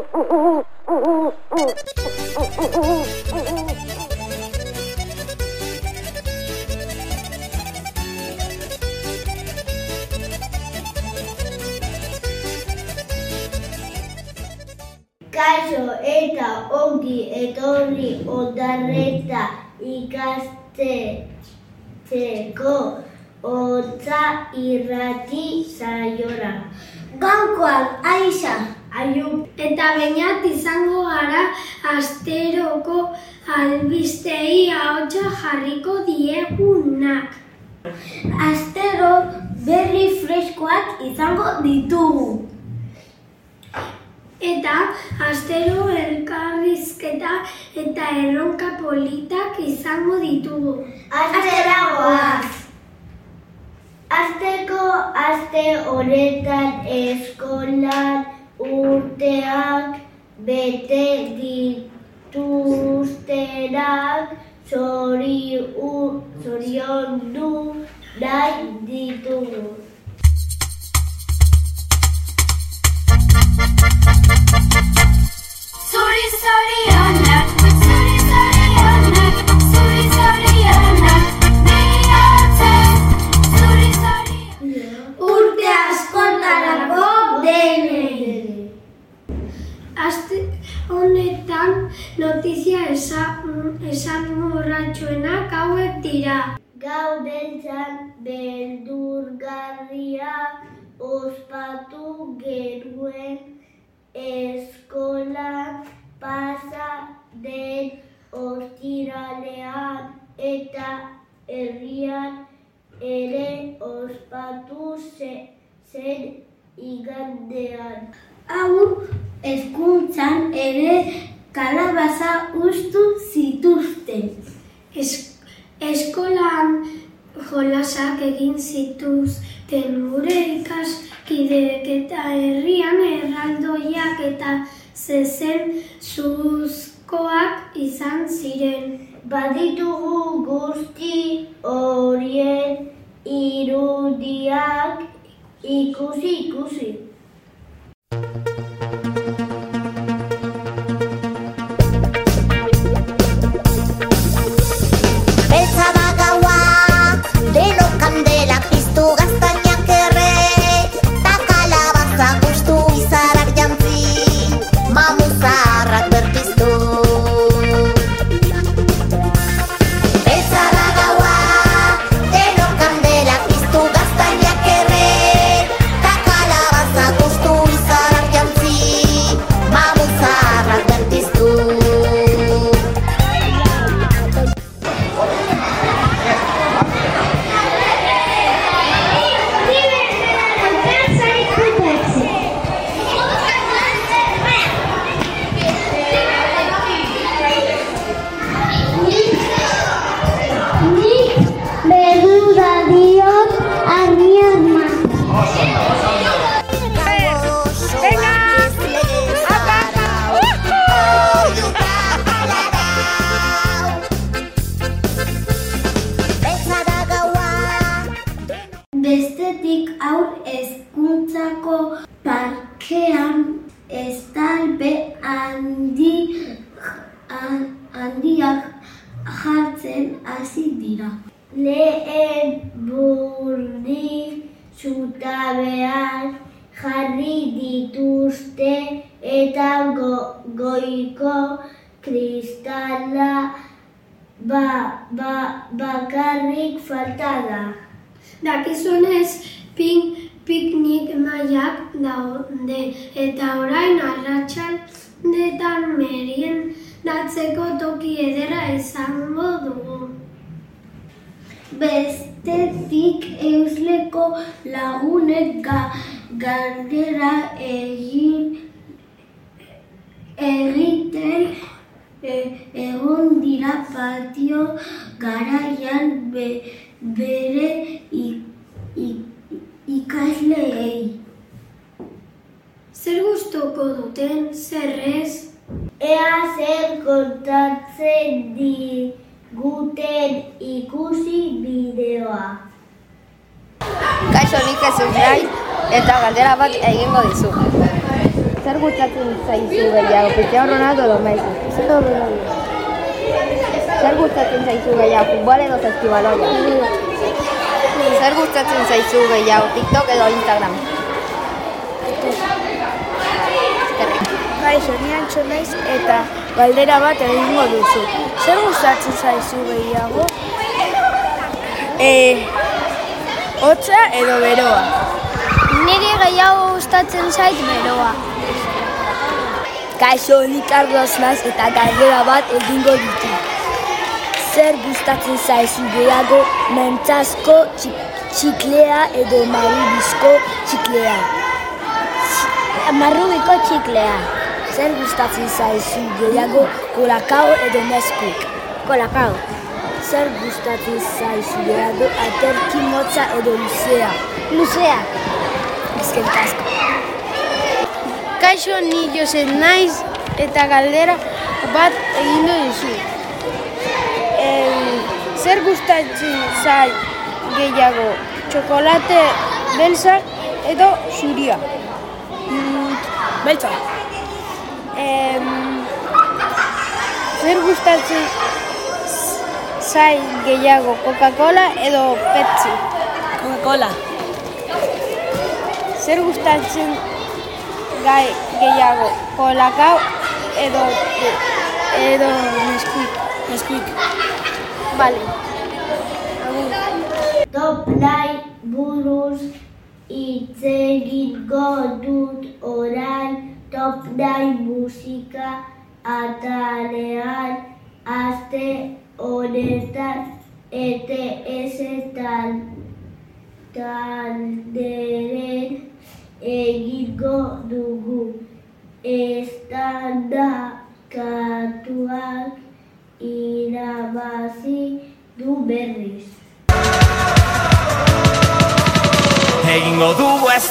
Kaixo eta ongi etorri ondarreta ikastetxeko hotza irrati saiora. Gaurkoan, Aixa, Aiu, eta bainat izango gara asteroko albistei ahotsa jarriko diegunak. Astero berri freskoak izango ditugu. Eta astero elkarrizketa eta erronka politak izango ditugu. Asteragoaz! Asteko aste honetan eskolan urteak bete dituztenak zoriondu nahi ditugu. Zuri zorionak, notizia esan, esan borratxoenak hauek dira. Gau beltzan beldurgarria ospatu geruen eskolan pasa den ostiralean eta herrian ere ospatu ze- zen igandean. Hau eskuntzan ere kalabaza ustu zituzten. Es, eskolan jolasak egin zituzten gure ikaskideek eta herrian erraldoiak eta zezen zuzkoak izan ziren. Baditugu guzti horien irudiak ikusi ikusi. Lehen burdi zutabean jarri dituzte eta go, goiko kristala ba, ba, bakarrik falta da. Dakizunez, pik, piknik maiak daude eta orain arratsaldetan merien datzeko toki edera izango dugu. Bestetik eusleko lagunek ga, galdera egin egiten e, egon dira patio garaian be, bere i- i- ikasleei. Zer gustoko duten, zer ez? Ea zer kontatzen diguten ikusi bideoa. Kaixo nik ez naiz eta galdera bat egingo dizu. zer gustatzen zaizu gehiago, Cristiano Ronaldo edo Messi? Zer gustatzen zaizu gehiago, futbol edo zeskibaloia? Zer gustatzen zaizu gehiago, TikTok edo Instagram? Kaixo, ni antxo naiz eta galdera bat egingo duzu. Zer gustatzen zaizu gehiago? E, hotza edo beroa? Niri gehiago gustatzen zait beroa. Kaixo, ni Carlos naiz eta galdera bat egingo ditu. Zer gustatzen zaizu gehiago mentzazko txiklea edo marubizko txiklea? Marrubiko txiklea. Zer gustatzen zaizu gehiago kolakao edo neskuk? Kolakao. Zer gustatzen zaizu gehiago aterki motza edo luzea? Luzea. Eskerrik asko. Kaixo ni Josep naiz eta galdera bat egingo duzu. Em, zer gustatzen zai gehiago, txokolate beltzak edo zuria? Beltza. Em, zer gustatzen zai gehiago, Coca-Cola edo Pepsi? Coca-Cola. Zer gustatzen gai gehiago, kolakao edo edo Nesquik? Nesquik. Vale. Top line buruz hitz egingo dut orain top line musika atalean aste honetan ETS-etan talderen egingo dugu estandakatuak irabazi du berriz. Egingo dugu ez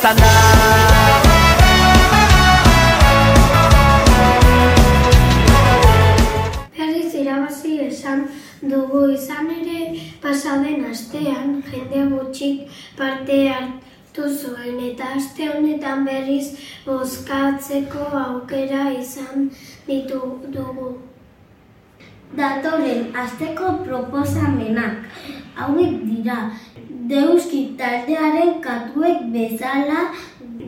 dugu izan ere pasaden astean jende gutxik parte hartu zuen eta aste honetan berriz bozkatzeko aukera izan ditu dugu. Datorren asteko proposamenak hauek dira Deuski taldearen katuek bezala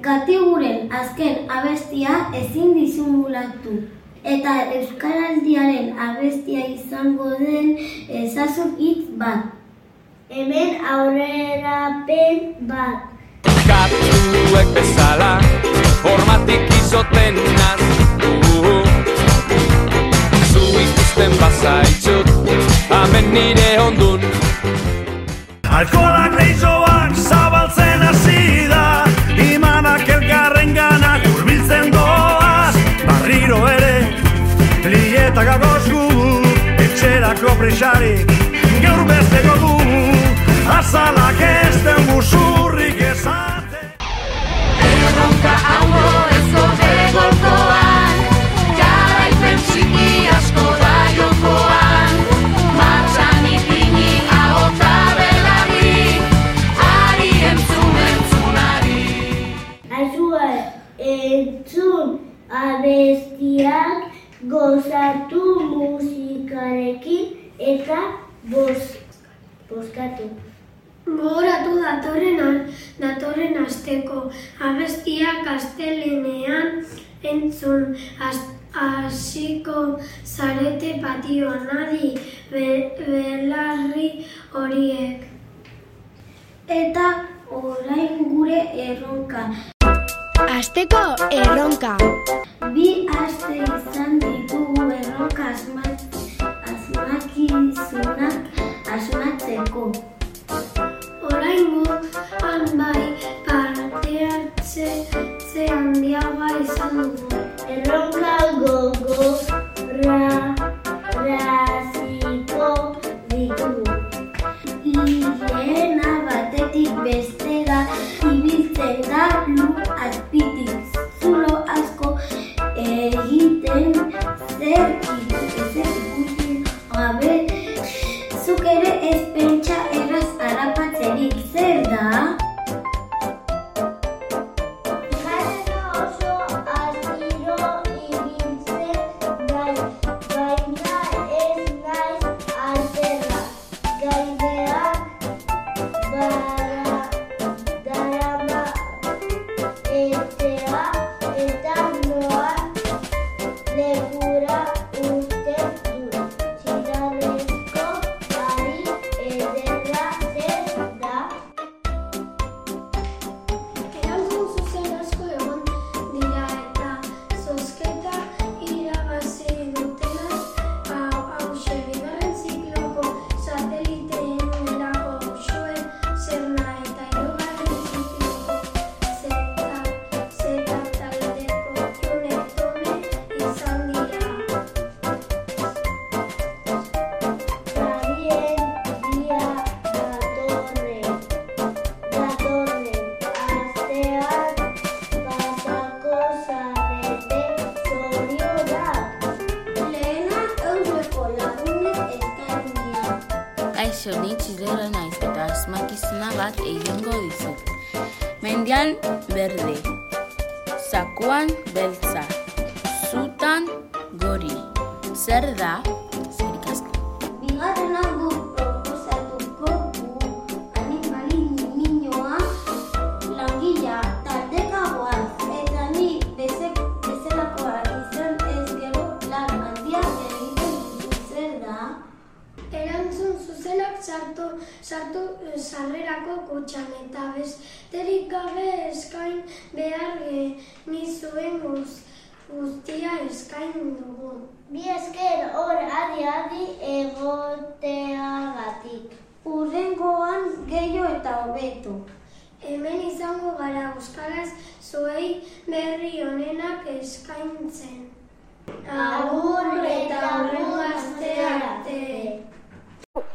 gatiguren azken abestia ezin disimulatu eta euskaraldiaren abestia izango den ezazu hitz bat. Hemen aurrerapen bat. Katuek bezala Hormatik izoten naztu Zu ikusten bazaitzut Hemen nire ondun Alkolak Etxerako presarik gaur besteko du Azalak ez den Gogoratu datorren, datorren asteko abestiak astelenean entzun has- hasiko zarete patioan adi be, belarri horiek. Eta orain gure erronka. Asteko erronka. Bi aste izan y viste la luz. Zakuan beltza, zutan gori. Zer da? Zerik asko. Bigarren zuzenak sartu, sartu eh, sarrerako kutxan eta besterik gabe eskain behar genizuen guz, guztia eskain dugu. Bi esker hor adi-adi egoteagatik. Urrengoan gehiago eta hobeto. Hemen izango gara euskaraz zuei berri honenak eskaintzen. Agur eta hurrengo